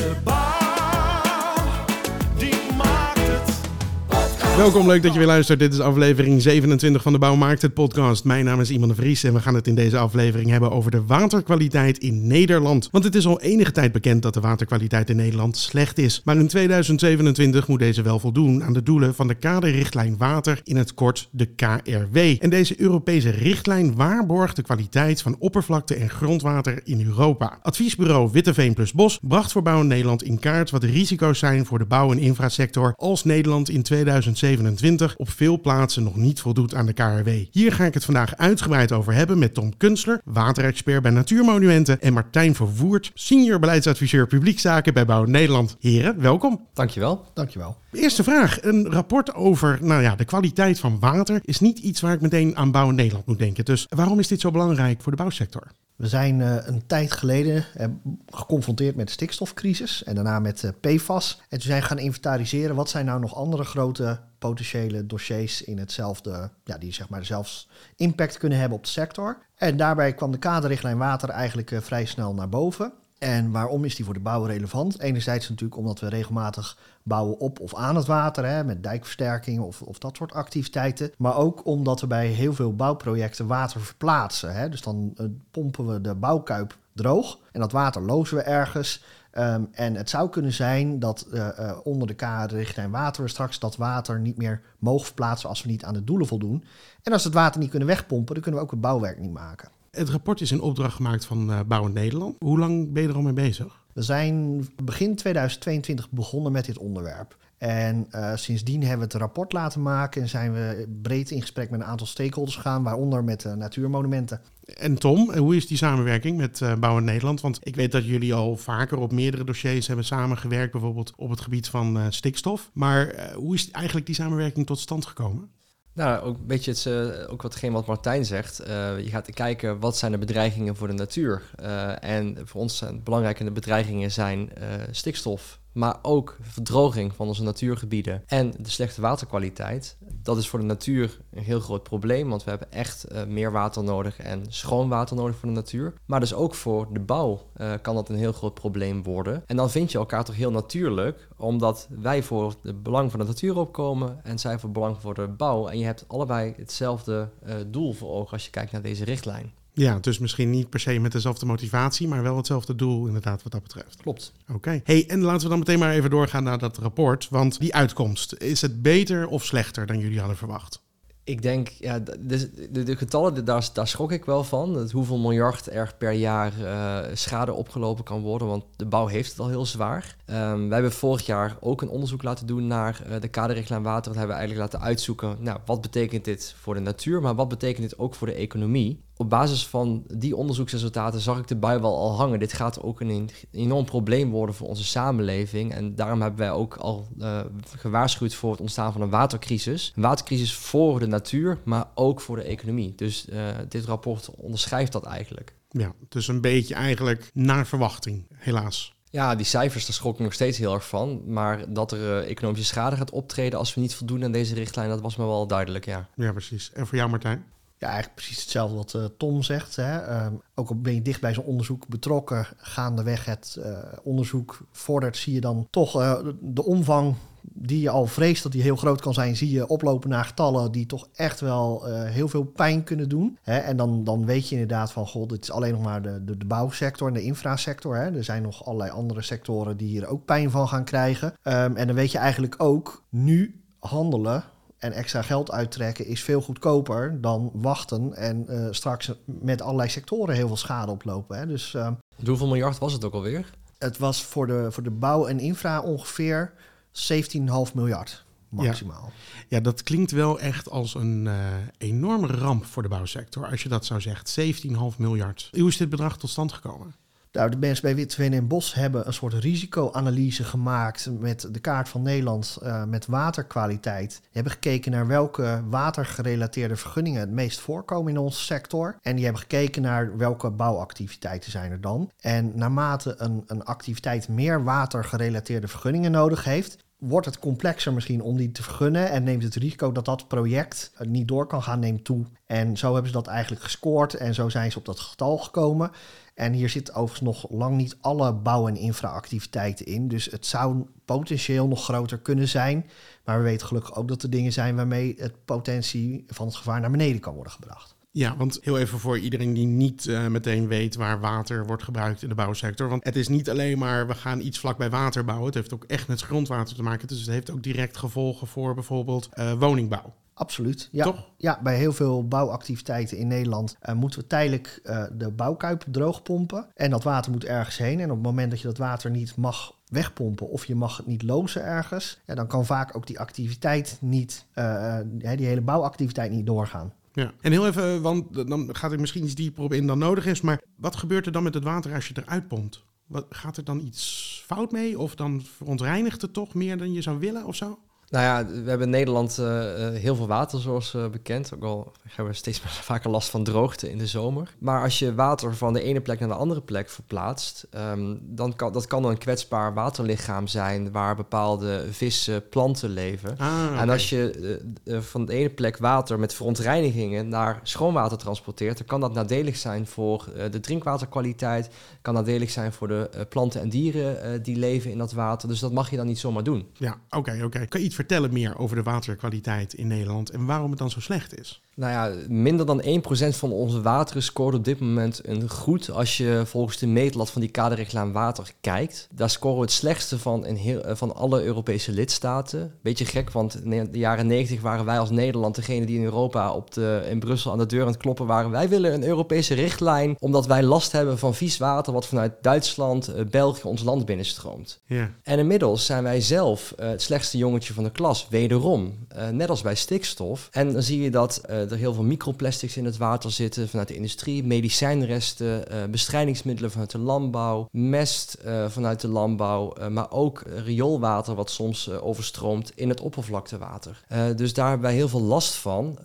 De bouw, Welkom, leuk dat je weer luistert. Dit is aflevering 27 van de Bouwmarkt, het podcast. Mijn naam is Iman de Vries en we gaan het in deze aflevering hebben over de waterkwaliteit in Nederland. Want het is al enige tijd bekend dat de waterkwaliteit in Nederland slecht is. Maar in 2027 moet deze wel voldoen aan de doelen van de kaderrichtlijn water, in het kort de KRW. En deze Europese richtlijn waarborgt de kwaliteit van oppervlakte en grondwater in Europa. Adviesbureau Witteveen plus Bos bracht voor Bouw Nederland in kaart wat de risico's zijn voor de bouw- en infrasector als Nederland in 2027 op veel plaatsen nog niet voldoet aan de KRW. Hier ga ik het vandaag uitgebreid over hebben met Tom Kunstler, waterexpert bij Natuurmonumenten en Martijn Vervoert, senior beleidsadviseur publiekzaken bij Bouw Nederland. Heren, welkom. Dankjewel. Dankjewel. Eerste vraag. Een rapport over nou ja, de kwaliteit van water is niet iets waar ik meteen aan Bouw Nederland moet denken. Dus waarom is dit zo belangrijk voor de bouwsector? We zijn eh, een tijd geleden eh, geconfronteerd met de stikstofcrisis en daarna met eh, PFAS. En toen zijn we gaan inventariseren wat zijn nou nog andere grote potentiële dossiers in hetzelfde, ja, die zeg maar zelfs impact kunnen hebben op de sector. En daarbij kwam de kaderrichtlijn water eigenlijk vrij snel naar boven. En waarom is die voor de bouw relevant? Enerzijds natuurlijk omdat we regelmatig bouwen op of aan het water, hè, met dijkversterking of, of dat soort activiteiten. Maar ook omdat we bij heel veel bouwprojecten water verplaatsen. Hè. Dus dan eh, pompen we de bouwkuip droog en dat water lozen we ergens. Um, en het zou kunnen zijn dat uh, uh, onder de KR-richtlijn water we straks dat water niet meer mogen verplaatsen als we niet aan de doelen voldoen. En als we het water niet kunnen wegpompen, dan kunnen we ook het bouwwerk niet maken. Het rapport is in opdracht gemaakt van Bouw Nederland. Hoe lang ben je er al mee bezig? We zijn begin 2022 begonnen met dit onderwerp. En uh, sindsdien hebben we het rapport laten maken en zijn we breed in gesprek met een aantal stakeholders gegaan, waaronder met uh, natuurmonumenten. En Tom, hoe is die samenwerking met uh, Bouw in Nederland? Want ik weet dat jullie al vaker op meerdere dossiers hebben samengewerkt, bijvoorbeeld op het gebied van stikstof. Maar hoe is eigenlijk die samenwerking tot stand gekomen? Nou, ook een beetje het, uh, ook watgeen wat Martijn zegt. Uh, je gaat kijken wat zijn de bedreigingen voor de natuur. Uh, en voor ons zijn belangrijke bedreigingen zijn stikstof, maar ook verdroging van onze natuurgebieden en de slechte waterkwaliteit. Dat is voor de natuur een heel groot probleem, want we hebben echt uh, meer water nodig en schoon water nodig voor de natuur. Maar dus ook voor de bouw uh, kan dat een heel groot probleem worden. En dan vind je elkaar toch heel natuurlijk, omdat wij voor het belang van de natuur opkomen en zij voor het belang voor de bouw. En je hebt allebei hetzelfde uh, doel voor ogen als je kijkt naar deze richtlijn. Ja, dus misschien niet per se met dezelfde motivatie, maar wel hetzelfde doel inderdaad wat dat betreft. Klopt. Oké. Okay. Hey, en laten we dan meteen maar even doorgaan naar dat rapport. Want die uitkomst, is het beter of slechter dan jullie hadden verwacht? Ik denk, ja, de, de, de getallen, daar, daar schrok ik wel van. Het hoeveel miljard er per jaar uh, schade opgelopen kan worden. Want de bouw heeft het al heel zwaar. Um, wij hebben vorig jaar ook een onderzoek laten doen naar uh, de kaderrichtlijn water. Dat hebben we eigenlijk laten uitzoeken. Nou, wat betekent dit voor de natuur, maar wat betekent dit ook voor de economie? Op basis van die onderzoeksresultaten zag ik de bui wel al hangen. Dit gaat ook een enorm probleem worden voor onze samenleving. En daarom hebben wij ook al uh, gewaarschuwd voor het ontstaan van een watercrisis. Een watercrisis voor de natuur, maar ook voor de economie. Dus uh, dit rapport onderschrijft dat eigenlijk. Ja, dus een beetje eigenlijk naar verwachting, helaas. Ja, die cijfers, daar schrok ik nog steeds heel erg van. Maar dat er uh, economische schade gaat optreden als we niet voldoen aan deze richtlijn, dat was me wel duidelijk, ja. Ja, precies. En voor jou, Martijn? Ja, eigenlijk precies hetzelfde wat uh, Tom zegt. Hè. Um, ook al ben je dicht bij zo'n onderzoek betrokken, gaandeweg het uh, onderzoek vordert, zie je dan toch uh, de omvang die je al vreest dat die heel groot kan zijn, zie je oplopen naar getallen die toch echt wel heel veel pijn kunnen doen. Hè? En dan, dan weet je inderdaad van, god, dit is alleen nog maar de, de, bouwsector en de infrasector. Hè? Er zijn nog allerlei andere sectoren die hier ook pijn van gaan krijgen. Um, en dan weet je eigenlijk ook, nu handelen en extra geld uittrekken is veel goedkoper dan wachten en uh, straks met allerlei sectoren heel veel schade oplopen. Hè? Dus, uh, Hoeveel miljard was het ook alweer? Het was voor de, voor de bouw en infra ongeveer 17,5 miljard maximaal. Ja. ja, dat klinkt wel echt als een uh, enorme ramp voor de bouwsector, als je dat zo zegt. 17,5 miljard. Hoe is dit bedrag tot stand gekomen? Nou, de mensen bij Witveen en Bos hebben een soort risicoanalyse gemaakt met de kaart van Nederland uh, met waterkwaliteit. Die hebben gekeken naar welke watergerelateerde vergunningen het meest voorkomen in onze sector. En die hebben gekeken naar welke bouwactiviteiten zijn er dan. En naarmate een, een activiteit meer watergerelateerde vergunningen nodig heeft, wordt het complexer misschien om die te vergunnen en neemt het risico dat dat project eh, niet door kan gaan neemt toe. En zo hebben ze dat eigenlijk gescoord en zo zijn ze op dat getal gekomen. En hier zit overigens nog lang niet alle bouw- en infraactiviteiten in. Dus het zou potentieel nog groter kunnen zijn. Maar we weten gelukkig ook dat er dingen zijn waarmee het potentie van het gevaar naar beneden kan worden gebracht. Ja, want heel even voor iedereen die niet eh, meteen weet waar water wordt gebruikt in de bouwsector. Want het is niet alleen maar we gaan iets vlak bij water bouwen. Het heeft ook echt met grondwater te maken. Dus het heeft ook direct gevolgen voor bijvoorbeeld eh, woningbouw. Absoluut. Ja, Toch? ja, bij heel veel bouwactiviteiten in Nederland eh, moeten we tijdelijk de bouwkuip droogpompen. En dat water moet ergens heen. En op het moment dat je dat water niet mag wegpompen of je mag het niet lozen ergens, ja, dan kan vaak ook die activiteit niet, die hele bouwactiviteit niet doorgaan. Ja. En heel even, want dan gaat er misschien iets dieper op in dan nodig is. Maar wat gebeurt er dan met het water als je eruit pompt? Wat, gaat er dan iets fout mee? Of dan verontreinigt het toch meer dan je zou willen of zo? Nou ja, we hebben in Nederland eh, eh, heel veel water, zoals eh, bekend. Ook al hebben we steeds meer vaker last van droogte in de zomer. Maar als je water van de ene plek naar de andere plek verplaatst, ehm, dan kan dat kan een kwetsbaar waterlichaam zijn waar bepaalde vissen, planten leven. Ah, En als je van de ene plek water met verontreinigingen naar schoonwater transporteert, dan kan dat nadelig zijn voor de drinkwaterkwaliteit, kan nadelig zijn voor de planten en dieren die leven in dat water. Dus dat mag je dan niet zomaar doen. Ja, oké, oké. Kan je iets vertellen meer over de waterkwaliteit in Nederland en waarom het dan zo slecht is? Nou ja, minder dan 1% van onze wateren scoort op dit moment een goed. Als je volgens de meetlat van die kaderrichtlijn water kijkt. Daar scoren we het slechtste van, in heel, eh, van alle Europese lidstaten. Beetje gek, want in de jaren 90 waren wij als Nederland degene die in Europa op de, in Brussel aan de deur aan het kloppen waren. Wij willen een Europese richtlijn, omdat wij last hebben van vies water wat vanuit Duitsland, eh, België ons land binnenstroomt. Ja. En inmiddels zijn wij zelf eh, het slechtste jongetje van de klas, wederom. Net als bij stikstof. En dan zie je dat eh, er heel veel microplastics in het water zitten vanuit de industrie, medicijnresten, eh, bestrijdingsmiddelen vanuit de landbouw, mest eh, vanuit de landbouw, eh, maar ook rioolwater wat soms overstroomt in het oppervlaktewater. Dus daar hebben wij heel veel last van,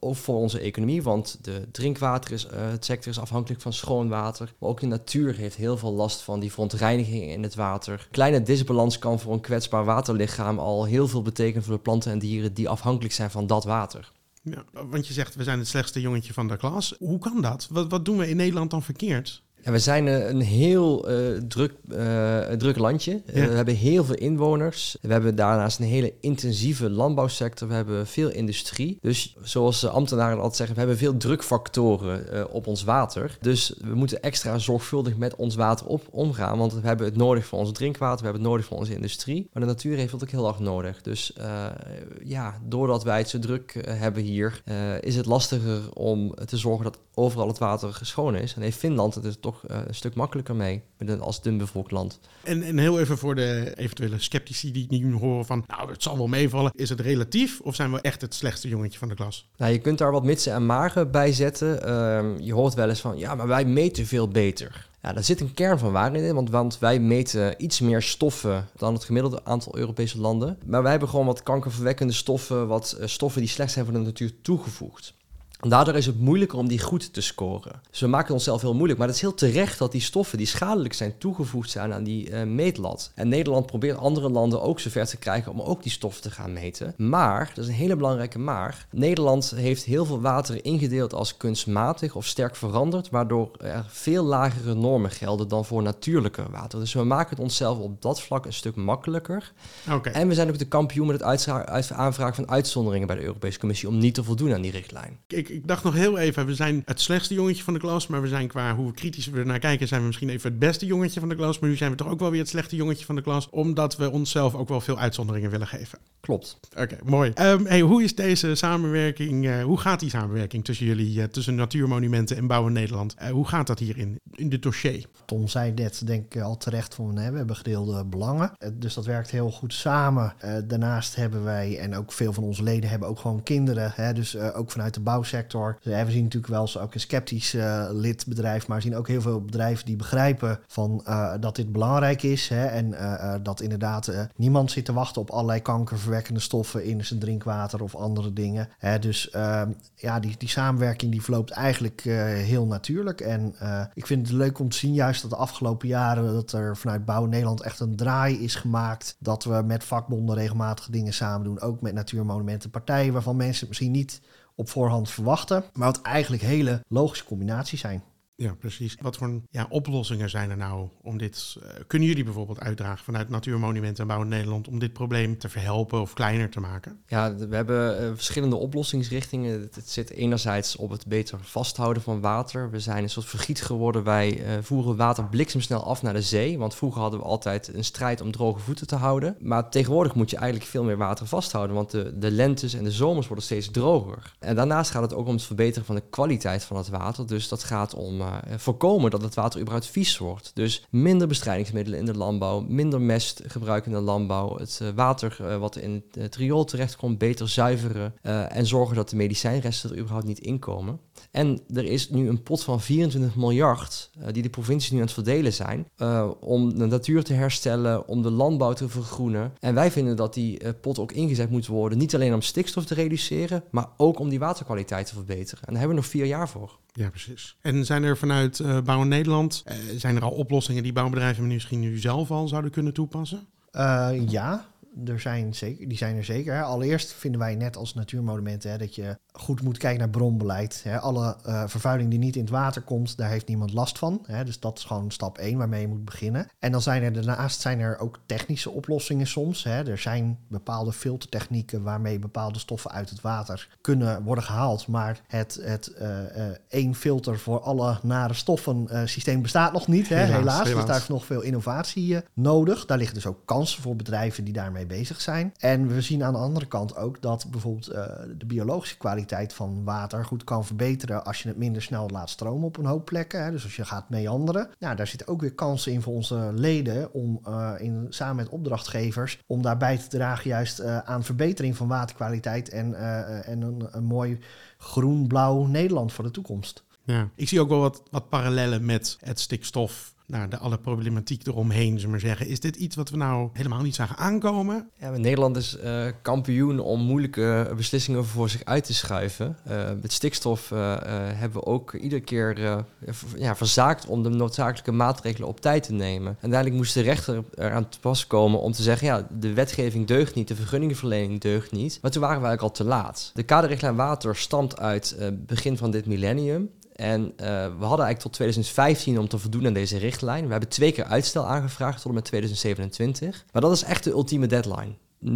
ook voor onze economie, want de drinkwater is, het sector is afhankelijk van schoon water. Maar ook de natuur heeft heel veel last van die verontreiniging in het water. Kleine disbalans kan voor een kwetsbaar waterlichaam al heel veel betekenen voor de planten en dieren die afhankelijk zijn van dat water. Ja. Want je zegt we zijn het slechtste jongetje van de klas. Hoe kan dat? Wat, wat doen we in Nederland dan verkeerd? Ja, we zijn eh, een heel eh, druk, eh, druk landje. We hebben heel veel inwoners. We hebben daarnaast een hele intensieve landbouwsector. We hebben veel industrie. Dus zoals de ambtenaren altijd zeggen, we hebben veel drukfactoren op ons water. Dus we moeten extra zorgvuldig met ons water op, omgaan. Want we hebben het nodig voor ons drinkwater, we hebben het nodig voor onze industrie. Maar de natuur heeft het ook heel erg nodig. Dus ja, doordat wij het zo druk hebben hier, is het lastiger om te zorgen dat overal het water schoon is. En heeft Finland het er toch eh, een stuk makkelijker mee, als dunbevolkt land. En, en heel even voor de eventuele sceptici die nu horen van... nou, het zal wel meevallen. Is het relatief of zijn we echt het slechtste jongetje van de klas? Nou, je kunt daar wat mitsen en magen bij zetten. Ehm, je hoort wel eens van, ja, maar wij meten veel beter. Ja, daar zit een kern van waarheid in, want, want wij meten iets meer stoffen dan het gemiddelde aantal Europese landen. Maar wij hebben gewoon wat kankerverwekkende stoffen, wat eh, stoffen die slecht zijn voor de natuur toegevoegd. Daardoor is het moeilijker om die goed te scoren. Dus we maken het onszelf heel moeilijk. Maar het is heel terecht dat die stoffen die schadelijk zijn toegevoegd zijn aan die eh, meetlat. En Nederland probeert andere landen ook zover te krijgen om ook die stoffen te gaan meten. Maar, dat is een hele belangrijke maar, Nederland heeft heel veel water ingedeeld als kunstmatig of sterk veranderd, waardoor er veel lagere normen gelden dan voor natuurlijke water. Dus we maken het onszelf op dat vlak een stuk makkelijker. En we zijn ook de kampioen met het aanvragen van uitzonderingen bij de Europese Commissie om niet te voldoen aan die richtlijn. Ik, ik dacht nog heel even, we zijn het slechtste jongetje van de klas, maar we zijn qua hoe kritisch we er naar kijken, zijn we misschien even het beste jongetje van de klas. Maar nu zijn we toch ook wel weer het slechte jongetje van de klas, omdat we onszelf ook wel veel uitzonderingen willen geven. Klopt. Oké, mooi. Ehm, hey, hoe is deze samenwerking, eh, hoe gaat die samenwerking tussen jullie, eh, tussen Natuurmonumenten en Bouwen Nederland? Eh, hoe gaat dat hierin, in dit dossier? Tom zei net, denk ik al terecht, van hè, we hebben gedeelde belangen. Dus dat werkt heel goed samen. Daarnaast hebben wij, en ook veel van onze leden hebben ook gewoon kinderen. Hè, dus ook vanuit de bouwsector we zien natuurlijk wel eens ook een sceptisch eh, lidbedrijf, maar we zien ook heel veel bedrijven die begrijpen van, eh, dat dit belangrijk is. Hè, en eh, dat inderdaad niemand zit te wachten op allerlei kankerverwekkende stoffen in zijn drinkwater of andere dingen. Hè, dus ehm, ja, die, die samenwerking die verloopt eigenlijk heel natuurlijk. En ik vind het leuk om te zien juist dat de afgelopen jaren dat er vanuit Bouw Nederland echt een draai is gemaakt. Dat we met vakbonden regelmatig dingen samen doen. Ook met natuurmonumenten, partijen waarvan mensen het misschien niet op voorhand verwachten. Maar wat eigenlijk hele logische combinaties zijn. Ja, precies. Wat voor ja, oplossingen zijn er nou om dit... eh, kunnen jullie bijvoorbeeld uitdragen vanuit Natuurmonumenten en Bouw Nederland... om dit probleem te verhelpen of kleiner te maken? Ja, we hebben eh, verschillende oplossingsrichtingen. Het, zit enerzijds op het beter vasthouden van water. We zijn een soort vergiet geworden. Wij eh, voeren water bliksemsnel af naar de zee. Want vroeger hadden we altijd een strijd om droge voeten te houden. Maar tegenwoordig moet je eigenlijk veel meer water vasthouden. Want de, de lentes en de zomers worden steeds droger. En daarnaast gaat het ook om het verbeteren van de kwaliteit van het water. Dus dat gaat om voorkomen dat het water überhaupt vies wordt. Dus minder bestrijdingsmiddelen in de landbouw. Minder mest gebruiken in de landbouw. Het eh, water eh, wat in het riool terechtkomt beter zuiveren. eh, en zorgen dat de medicijnresten er überhaupt niet inkomen. En er is nu een pot van 24 miljard eh, die de provincies nu aan het verdelen zijn. eh, om de natuur te herstellen, om de landbouw te vergroenen. En wij vinden dat die eh, pot ook ingezet moet worden. Niet alleen om stikstof te reduceren, maar ook om die waterkwaliteit te verbeteren. En daar hebben we nog vier jaar voor. Ja, precies. En zijn er vanuit eh Bouw Nederland... eh, zijn er al oplossingen die bouwbedrijven misschien nu zelf al zouden kunnen toepassen? Eh, ja, er zijn zeker, die zijn er zeker. Hè. Allereerst vinden wij net als natuurmonumenten hè, dat je goed moet kijken naar bronbeleid. Hè. Alle eh, vervuiling die niet in het water komt, daar heeft niemand last van. Hè. Dus dat is gewoon stap 1 waarmee je moet beginnen. En dan zijn er daarnaast zijn er ook technische oplossingen soms. Hè. Er zijn bepaalde filtertechnieken waarmee bepaalde stoffen uit het water kunnen worden gehaald. Maar het, het eh, eh, één filter voor alle nare stoffen systeem bestaat nog niet. Hè, Helaas, helaas. Dus daar is nog veel innovatie nodig. Daar liggen dus ook kansen voor bedrijven die daarmee bezig zijn. En we zien aan de andere kant ook dat bijvoorbeeld eh, de biologische kwaliteit van water goed kan verbeteren als je het minder snel laat stromen op een hoop plekken. Hè. Dus als je gaat meanderen. Nou, daar zitten ook weer kansen in voor onze leden om eh, in, samen met opdrachtgevers om daarbij te dragen juist eh, aan verbetering van waterkwaliteit en, eh, en een, een mooi groen-blauw Nederland voor de toekomst. Ja. Ik zie ook wel wat, wat parallellen met het stikstof. Nou, de alle problematiek eromheen, zullen we zeggen. Is dit iets wat we nou helemaal niet zagen aankomen? Ja, Nederland is eh, kampioen om moeilijke beslissingen voor zich uit te schuiven. Eh, met stikstof eh, hebben we ook iedere keer ja, verzaakt om de noodzakelijke maatregelen op tijd te nemen. En uiteindelijk moest de rechter eraan te pas komen om te zeggen: ja, de wetgeving deugt niet, de vergunningenverlening deugt niet. Maar toen waren we eigenlijk al te laat. De kaderrichtlijn water stamt uit begin van dit millennium. En eh, we hadden eigenlijk tot 2015 om te voldoen aan deze richtlijn. We hebben twee keer uitstel aangevraagd tot en met 2027. Maar dat is echt de ultieme deadline.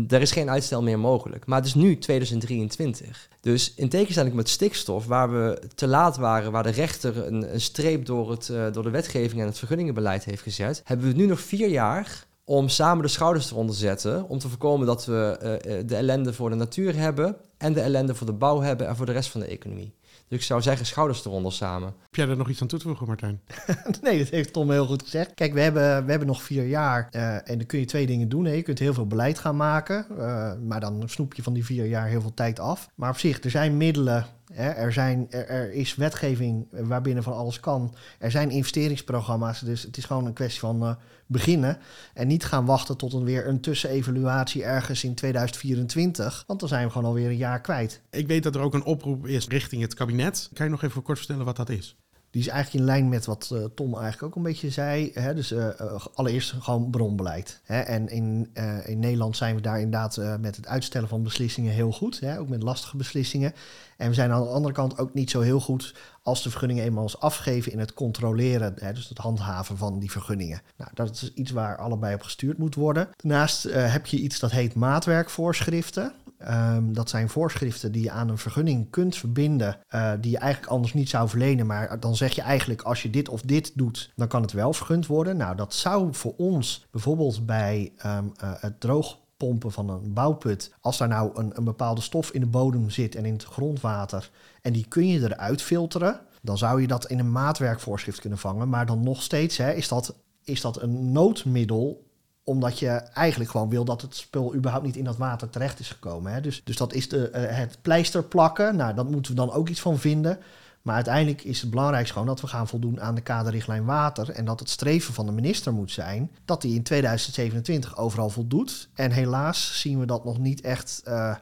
Er is geen uitstel meer mogelijk. Maar het is nu 2023. Dus in tegenstelling met stikstof, waar we te laat waren, waar de rechter een, streep door, het, eh, door de wetgeving en het vergunningenbeleid heeft gezet, hebben we nu nog vier jaar om samen de schouders eronder te zetten. Om te voorkomen dat we eh, de ellende voor de natuur hebben en de ellende voor de bouw hebben en voor de rest van de economie. Dus ik zou zeggen, schouders eronder samen. Heb jij er nog iets aan toe te voegen, Martijn? Nee, dat heeft Tom heel goed gezegd. Kijk, we hebben, we hebben nog vier jaar eh, en dan kun je twee dingen doen. Hè. Je kunt heel veel beleid gaan maken, eh, maar dan snoep je van die vier jaar heel veel tijd af. Maar op zich, er zijn middelen. Er, zijn, er, is wetgeving waarbinnen van alles kan. Er zijn investeringsprogramma's, dus het is gewoon een kwestie van eh, beginnen. En niet gaan wachten tot een weer een tussenevaluatie ergens in 2024, want dan zijn we gewoon alweer een jaar kwijt. Ik weet dat er ook een oproep is richting het kabinet. Kan je nog even kort vertellen wat dat is? Die is eigenlijk in lijn met wat eh, Tom eigenlijk ook een beetje zei. Hè? Dus eh, eh, allereerst gewoon bronbeleid. Hè? En in, in Nederland zijn we daar inderdaad met het uitstellen van beslissingen heel goed. Hè? Ook met lastige beslissingen. En we zijn aan de andere kant ook niet zo heel goed als de vergunningen eenmaal is afgegeven in het controleren. Hè? Dus het handhaven van die vergunningen. Nou, dat is iets waar allebei op gestuurd moet worden. Daarnaast heb je iets dat heet maatwerkvoorschriften. Ehm, dat zijn voorschriften die je aan een vergunning kunt verbinden, eh, die je eigenlijk anders niet zou verlenen. Maar dan zeg je eigenlijk, als je dit of dit doet, dan kan het wel vergund worden. Nou, dat zou voor ons bijvoorbeeld bij ehm, eh, het droogpompen van een bouwput, als daar nou een, een bepaalde stof in de bodem zit en in het grondwater, en die kun je eruit filteren, dan zou je dat in een maatwerkvoorschrift kunnen vangen. Maar dan nog steeds hè, is, dat, is dat een noodmiddel omdat je eigenlijk gewoon wil dat het spul überhaupt niet in dat water terecht is gekomen. Hè? Dus, dus dat is de, eh, het pleister plakken. Nou, daar moeten we dan ook iets van vinden. Maar uiteindelijk is het belangrijkste gewoon dat we gaan voldoen aan de kaderrichtlijn water. En dat het streven van de minister moet zijn dat hij in 2027 overal voldoet. En helaas zien we dat nog niet echt eh,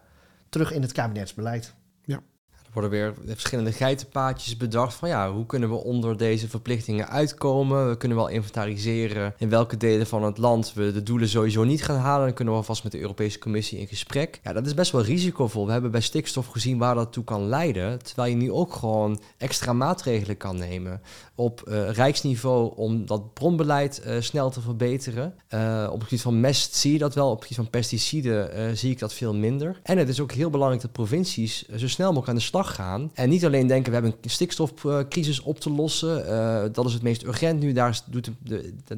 terug in het kabinetsbeleid. Er worden weer verschillende geitenpaadjes bedacht van ja, hoe kunnen we onder deze verplichtingen uitkomen? We kunnen wel inventariseren in welke delen van het land we de doelen sowieso niet gaan halen. Dan kunnen we alvast met de Europese Commissie in gesprek. Ja, dat is best wel risicovol. We hebben bij stikstof gezien waar dat toe kan leiden. Terwijl je nu ook gewoon extra maatregelen kan nemen op eh, rijksniveau om dat bronbeleid eh, snel te verbeteren. Eh, op het gebied van mest zie je dat wel, op het gebied van pesticiden zie ik dat veel minder. En het is ook heel belangrijk dat provincies zo snel mogelijk aan de slag gaan. En niet alleen denken we hebben een stikstofcrisis op te lossen, eh, dat is het meest urgent nu, daar doet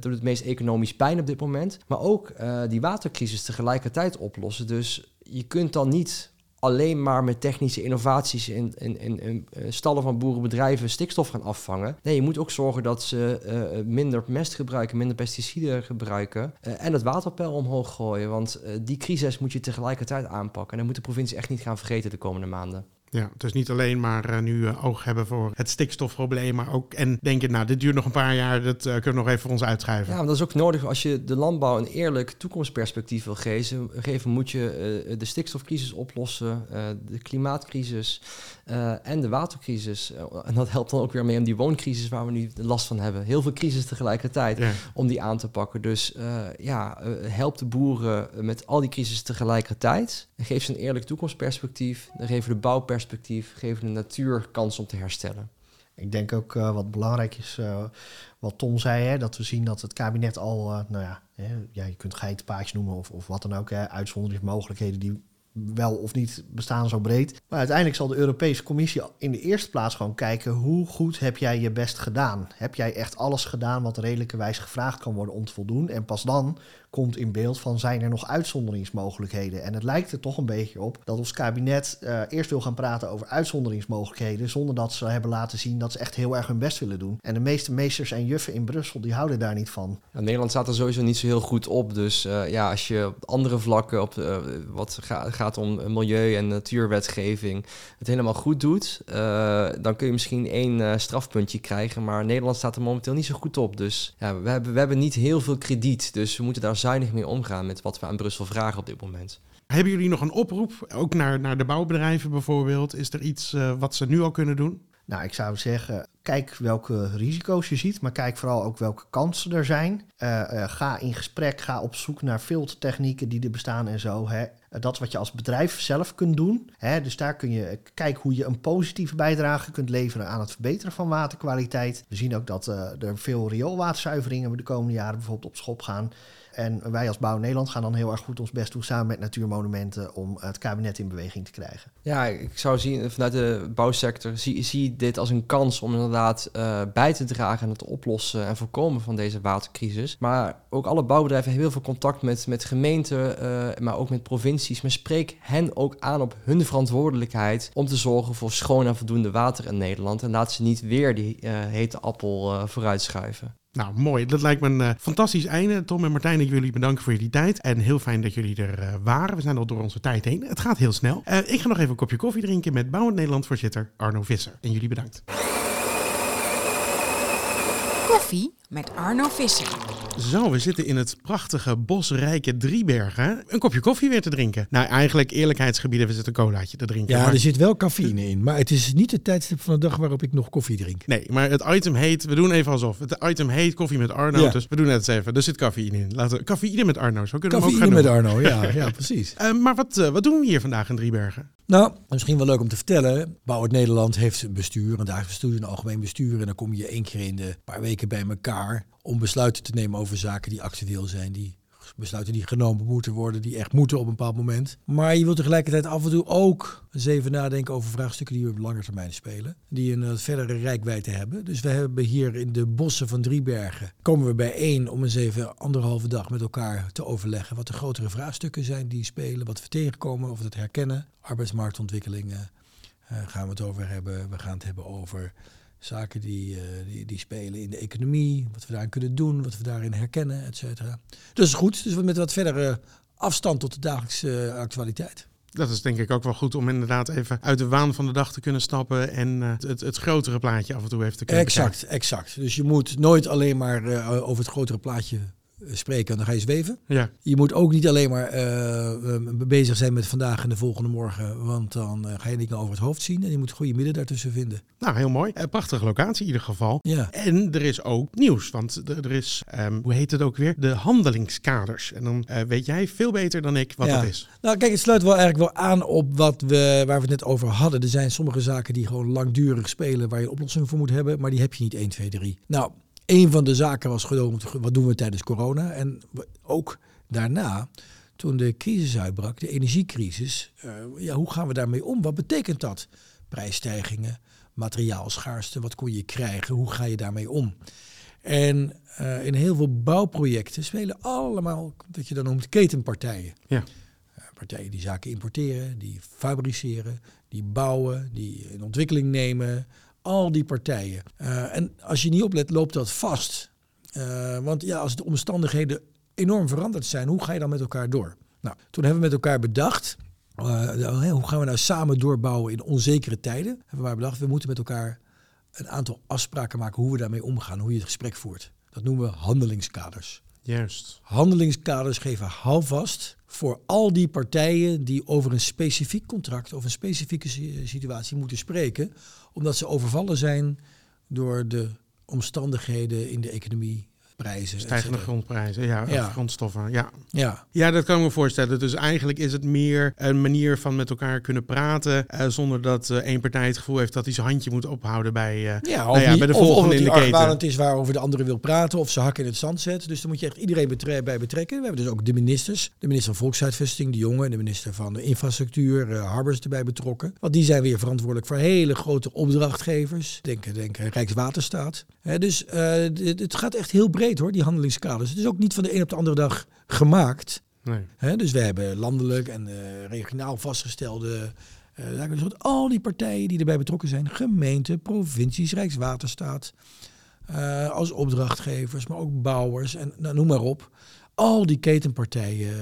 doet het meest economisch pijn op dit moment. Maar ook eh, die watercrisis tegelijkertijd oplossen. Dus je kunt dan niet alleen maar met technische innovaties in, in, in, in, eh, stallen van boerenbedrijven stikstof gaan afvangen. Nee, je moet ook zorgen dat ze minder mest gebruiken, minder pesticiden gebruiken en het waterpeil omhoog gooien. Want die crisis moet je tegelijkertijd aanpakken. En dat moet de provincie echt niet gaan vergeten de komende maanden. Ja, dus niet alleen maar eh, nu eh, oog hebben voor het stikstofprobleem, maar ook en denken, nou, dit duurt nog een paar jaar, dat eh, kunnen we nog even voor ons uitschuiven. Ja, maar dat is ook nodig als je de landbouw een eerlijk toekomstperspectief wil geven. geven moet je de stikstofcrisis oplossen, de klimaatcrisis en de watercrisis. En dat helpt dan ook weer mee om die wooncrisis waar we nu de last van hebben. Heel veel crisis tegelijkertijd Ja. om die aan te pakken. Dus ja, help de boeren met al die crisis tegelijkertijd. En geef ze een eerlijk toekomstperspectief. Dan geven de bouwperspectief, geven de natuur kans om te herstellen. Ik denk ook eh, wat belangrijk is, eh, wat Tom zei, hè, dat we zien dat het kabinet al, eh, nou ja, hè, ja, je kunt geitenpaadjes noemen of, of wat dan ook, hè, uitzonderingsmogelijkheden die wel of niet bestaan zo breed. Maar uiteindelijk zal de Europese Commissie in de eerste plaats gewoon kijken hoe goed heb jij je best gedaan. Heb jij echt alles gedaan wat redelijkerwijs gevraagd kan worden om te voldoen? En pas dan komt in beeld van zijn er nog uitzonderingsmogelijkheden. En het lijkt er toch een beetje op dat ons kabinet eh, eerst wil gaan praten over uitzonderingsmogelijkheden, zonder dat ze hebben laten zien dat ze echt heel erg hun best willen doen. En de meeste meesters en juffen in Brussel, die houden daar niet van. Nederland staat er sowieso niet zo heel goed op. Dus eh, ja, als je op andere vlakken, op eh, wat ga- gaat om milieu- en natuurwetgeving, het helemaal goed doet, dan kun je misschien één strafpuntje krijgen. Maar Nederland staat er momenteel niet zo goed op. Dus ja, we hebben, we hebben niet heel veel krediet. Dus we moeten daar zuinig mee omgaan met wat we aan Brussel vragen op dit moment. Hebben jullie nog een oproep, ook naar, naar de bouwbedrijven bijvoorbeeld? Is er iets eh, wat ze nu al kunnen doen? Nou, ik zou zeggen, kijk welke risico's je ziet, maar kijk vooral ook welke kansen er zijn. Eh, eh, ga in gesprek, ga op zoek naar filtertechnieken die er bestaan en zo. Hè. Dat wat je als bedrijf zelf kunt doen. Hè. Dus daar kun je kijken hoe je een positieve bijdrage kunt leveren aan het verbeteren van waterkwaliteit. We zien ook dat eh, er veel rioolwaterzuiveringen de komende jaren bijvoorbeeld op schop gaan. En wij als Bouw Nederland gaan dan heel erg goed ons best doen samen met Natuurmonumenten om het kabinet in beweging te krijgen. Ja, ik zou zien vanuit de bouwsector, zie, zie dit als een kans om inderdaad eh, bij te dragen aan het oplossen en voorkomen van deze watercrisis. Maar ook alle bouwbedrijven hebben heel veel contact met, met gemeenten, eh, maar ook met provincies. Maar spreek hen ook aan op hun verantwoordelijkheid om te zorgen voor schoon en voldoende water in Nederland. En laat ze niet weer die eh, hete appel vooruitschuiven. Nou, mooi. Dat lijkt me een eh, fantastisch einde. Tom en Martijn, ik wil jullie bedanken voor jullie tijd. En heel fijn dat jullie er eh, waren. We zijn al door onze tijd heen. Het gaat heel snel. Eh, ik ga nog even een kopje koffie drinken met Bouwend Nederland voorzitter Arno Visser. En jullie bedankt. Koffie met Arno Visser. Zo, we zitten in het prachtige bosrijke Driebergen. Een kopje koffie weer te drinken. Nou, eigenlijk eerlijkheidsgebieden, we zitten een colaatje te drinken. Ja, maar- er zit wel cafeïne in. Maar het is niet het tijdstip van de dag waarop ik nog koffie drink. Nee, maar het item heet, we doen even alsof. Het item heet koffie met Arno, Ja. dus we doen het eens even. Er zit cafeïne in. Laten we, cafeïne met Arno, zo kunnen we ook Cafeïne gaan met noemen. Arno, ja, ja precies. Eh, maar wat, eh, wat doen we hier vandaag in Driebergen? Nou, misschien wel leuk om te vertellen. Bouw het Nederland heeft een bestuur, een dagelijks bestuur, een algemeen bestuur. En dan kom je één keer in de paar weken bij elkaar om besluiten te nemen over zaken die actueel zijn. Die besluiten die genomen moeten worden, die echt moeten op een bepaald moment. Maar je wilt tegelijkertijd af en toe ook eens even nadenken over vraagstukken die op lange termijn spelen. Die een eh, verdere rijkwijde hebben. Dus we hebben hier in de bossen van Driebergen, komen we bijeen om eens even anderhalve dag met elkaar te overleggen. Wat de grotere vraagstukken zijn die spelen, wat we tegenkomen, of we het herkennen. Arbeidsmarktontwikkelingen eh, gaan we het over hebben. We gaan het hebben over Zaken die, eh, die, die spelen in de economie, wat we daarin kunnen doen, wat we daarin herkennen, et cetera. Dus goed, dus met wat verdere afstand tot de dagelijkse eh, actualiteit. Dat is denk ik ook wel goed om inderdaad even uit de waan van de dag te kunnen stappen en eh, het, het grotere plaatje af en toe even te kunnen Exact, exact. Dus je moet nooit alleen maar over het grotere plaatje spreken, dan ga je zweven. Ja, Je moet ook niet alleen maar eh, bezig zijn met vandaag en de volgende morgen, want dan eh, ga je dingen over het hoofd zien en je moet een goede midden daartussen vinden. nou heel mooi. Eh, prachtige locatie in ieder geval. Ja. En er is ook nieuws, want er er is, ehm, hoe heet het ook weer? De handelingskaders. En dan weet jij veel beter dan ik wat Ja. dat is. Nou, kijk, het sluit wel eigenlijk wel aan op wat we, waar we het net over hadden. Er zijn sommige zaken die gewoon langdurig spelen, waar je een oplossing voor moet hebben, maar die heb je niet 1, 2, 3. Nou, een van de zaken was gewoon, wat doen we tijdens corona? En ook daarna, toen de crisis uitbrak, de energiecrisis, eh, ja, hoe gaan we daarmee om? Wat betekent dat? Prijsstijgingen, materiaalschaarste, wat kon je krijgen? Hoe ga je daarmee om? En eh, in heel veel bouwprojecten spelen allemaal, wat je dan noemt, ketenpartijen. Ja. Eh, partijen die zaken importeren, die fabriceren, die bouwen, die in ontwikkeling nemen. Al die partijen. Eh, en als je niet oplet, loopt dat vast. Eh, want ja, als de omstandigheden enorm veranderd zijn, hoe ga je dan met elkaar door? Nou, toen hebben we met elkaar bedacht, eh, hoe gaan we nou samen doorbouwen in onzekere tijden? Hebben we maar bedacht, we moeten met elkaar een aantal afspraken maken hoe we daarmee omgaan, hoe je het gesprek voert. Dat noemen we handelingskaders. Juist. Handelingskaders geven houvast voor al die partijen die over een specifiek contract of een specifieke si- situatie moeten spreken, omdat ze overvallen zijn door de omstandigheden in de economie, prijzen. et Stijgende grondprijzen, ja, Ja. of grondstoffen. Ja. Ja, ja, dat kan ik me voorstellen. Dus eigenlijk is het meer een manier van met elkaar kunnen praten, eh, zonder dat eh, één partij het gevoel heeft dat hij zijn handje moet ophouden bij, eh, ja, nou ja, niet- bij de of- of volgende in de keten. argwanend is waarover de andere wil praten of ze hakken in het zand zet. Dus daar moet je echt iedereen betre- bij betrekken. We hebben dus ook de ministers. De minister van Volkshuisvesting, de jongen, en de minister van de Infrastructuur, Harbers erbij betrokken. Want die zijn weer verantwoordelijk voor hele grote opdrachtgevers. Denk, denk Rijkswaterstaat. Dus het gaat echt heel breed hoor, die handelingskaders. Het is ook niet van de een op de andere dag gemaakt. Nee. Dus we hebben landelijk en eh, regionaal vastgestelde. Dus wat al die partijen die erbij betrokken zijn, gemeenten, provincies, Rijkswaterstaat, eh, als opdrachtgevers, maar ook bouwers en nou, noem maar op. Al die ketenpartijen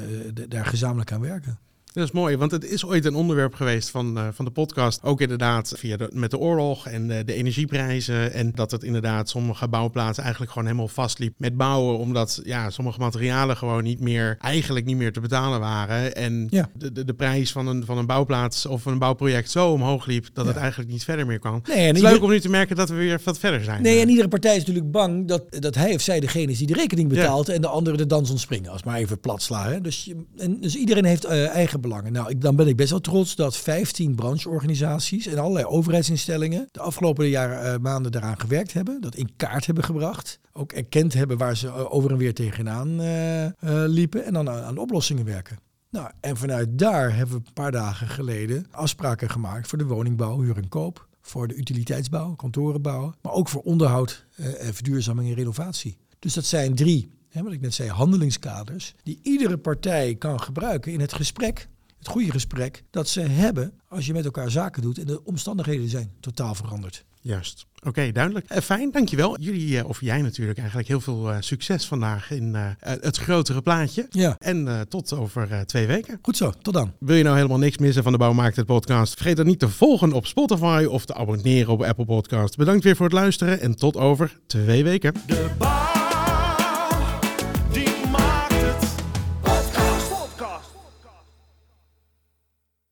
daar gezamenlijk aan werken. Dat is mooi, want het is ooit een onderwerp geweest van, eh, van de podcast. Ook inderdaad via de, met de oorlog en eh, de energieprijzen. En dat het inderdaad sommige bouwplaatsen eigenlijk gewoon helemaal vastliep met bouwen. Omdat ja, sommige materialen gewoon niet meer, eigenlijk niet meer te betalen waren. En Ja. de, de, de prijs van een, van een bouwplaats of een bouwproject zo omhoog liep dat het eigenlijk niet verder meer. Nee, en het is ieder- leuk om nu te merken dat we weer wat verder zijn. Nee, Eh, en iedere partij is natuurlijk bang dat, dat hij of zij degene is die de rekening betaalt en de andere de dans ontspringen. Als maar even plat slaan. hè. Dus, je- en, dus iedereen heeft eh, eigen belangen. Nou, ik, dan ben ik best wel trots dat 15 brancheorganisaties en allerlei overheidsinstellingen de afgelopen jaren, eh, maanden daaraan gewerkt hebben. Dat in kaart hebben gebracht. Ook erkend hebben waar ze eh, over en weer tegenaan eh, liepen. En dan aan, oplossingen werken. Nou, en vanuit daar hebben we een paar dagen geleden afspraken gemaakt voor de woningbouw, huur en koop. Voor de utiliteitsbouw, kantorenbouw. Maar ook voor onderhoud, en verduurzaming en renovatie. Dus dat zijn drie, hè, wat ik net zei, handelingskaders. Die iedere partij kan gebruiken in het gesprek. Het goede gesprek dat ze hebben als je met elkaar zaken doet en de omstandigheden zijn totaal veranderd. Juist. Oké, duidelijk. Eh, fijn, dankjewel. Jullie, eh, of jij natuurlijk, eigenlijk heel veel eh, succes vandaag in eh, het grotere plaatje. Ja, En eh, tot over eh, twee weken. goed zo. Tot dan. Wil je nou helemaal niks missen van de Bouwmaakt het podcast? Vergeet dan niet te volgen op Spotify of te abonneren op Apple Podcast. Bedankt weer voor het luisteren en tot over twee weken. De bouw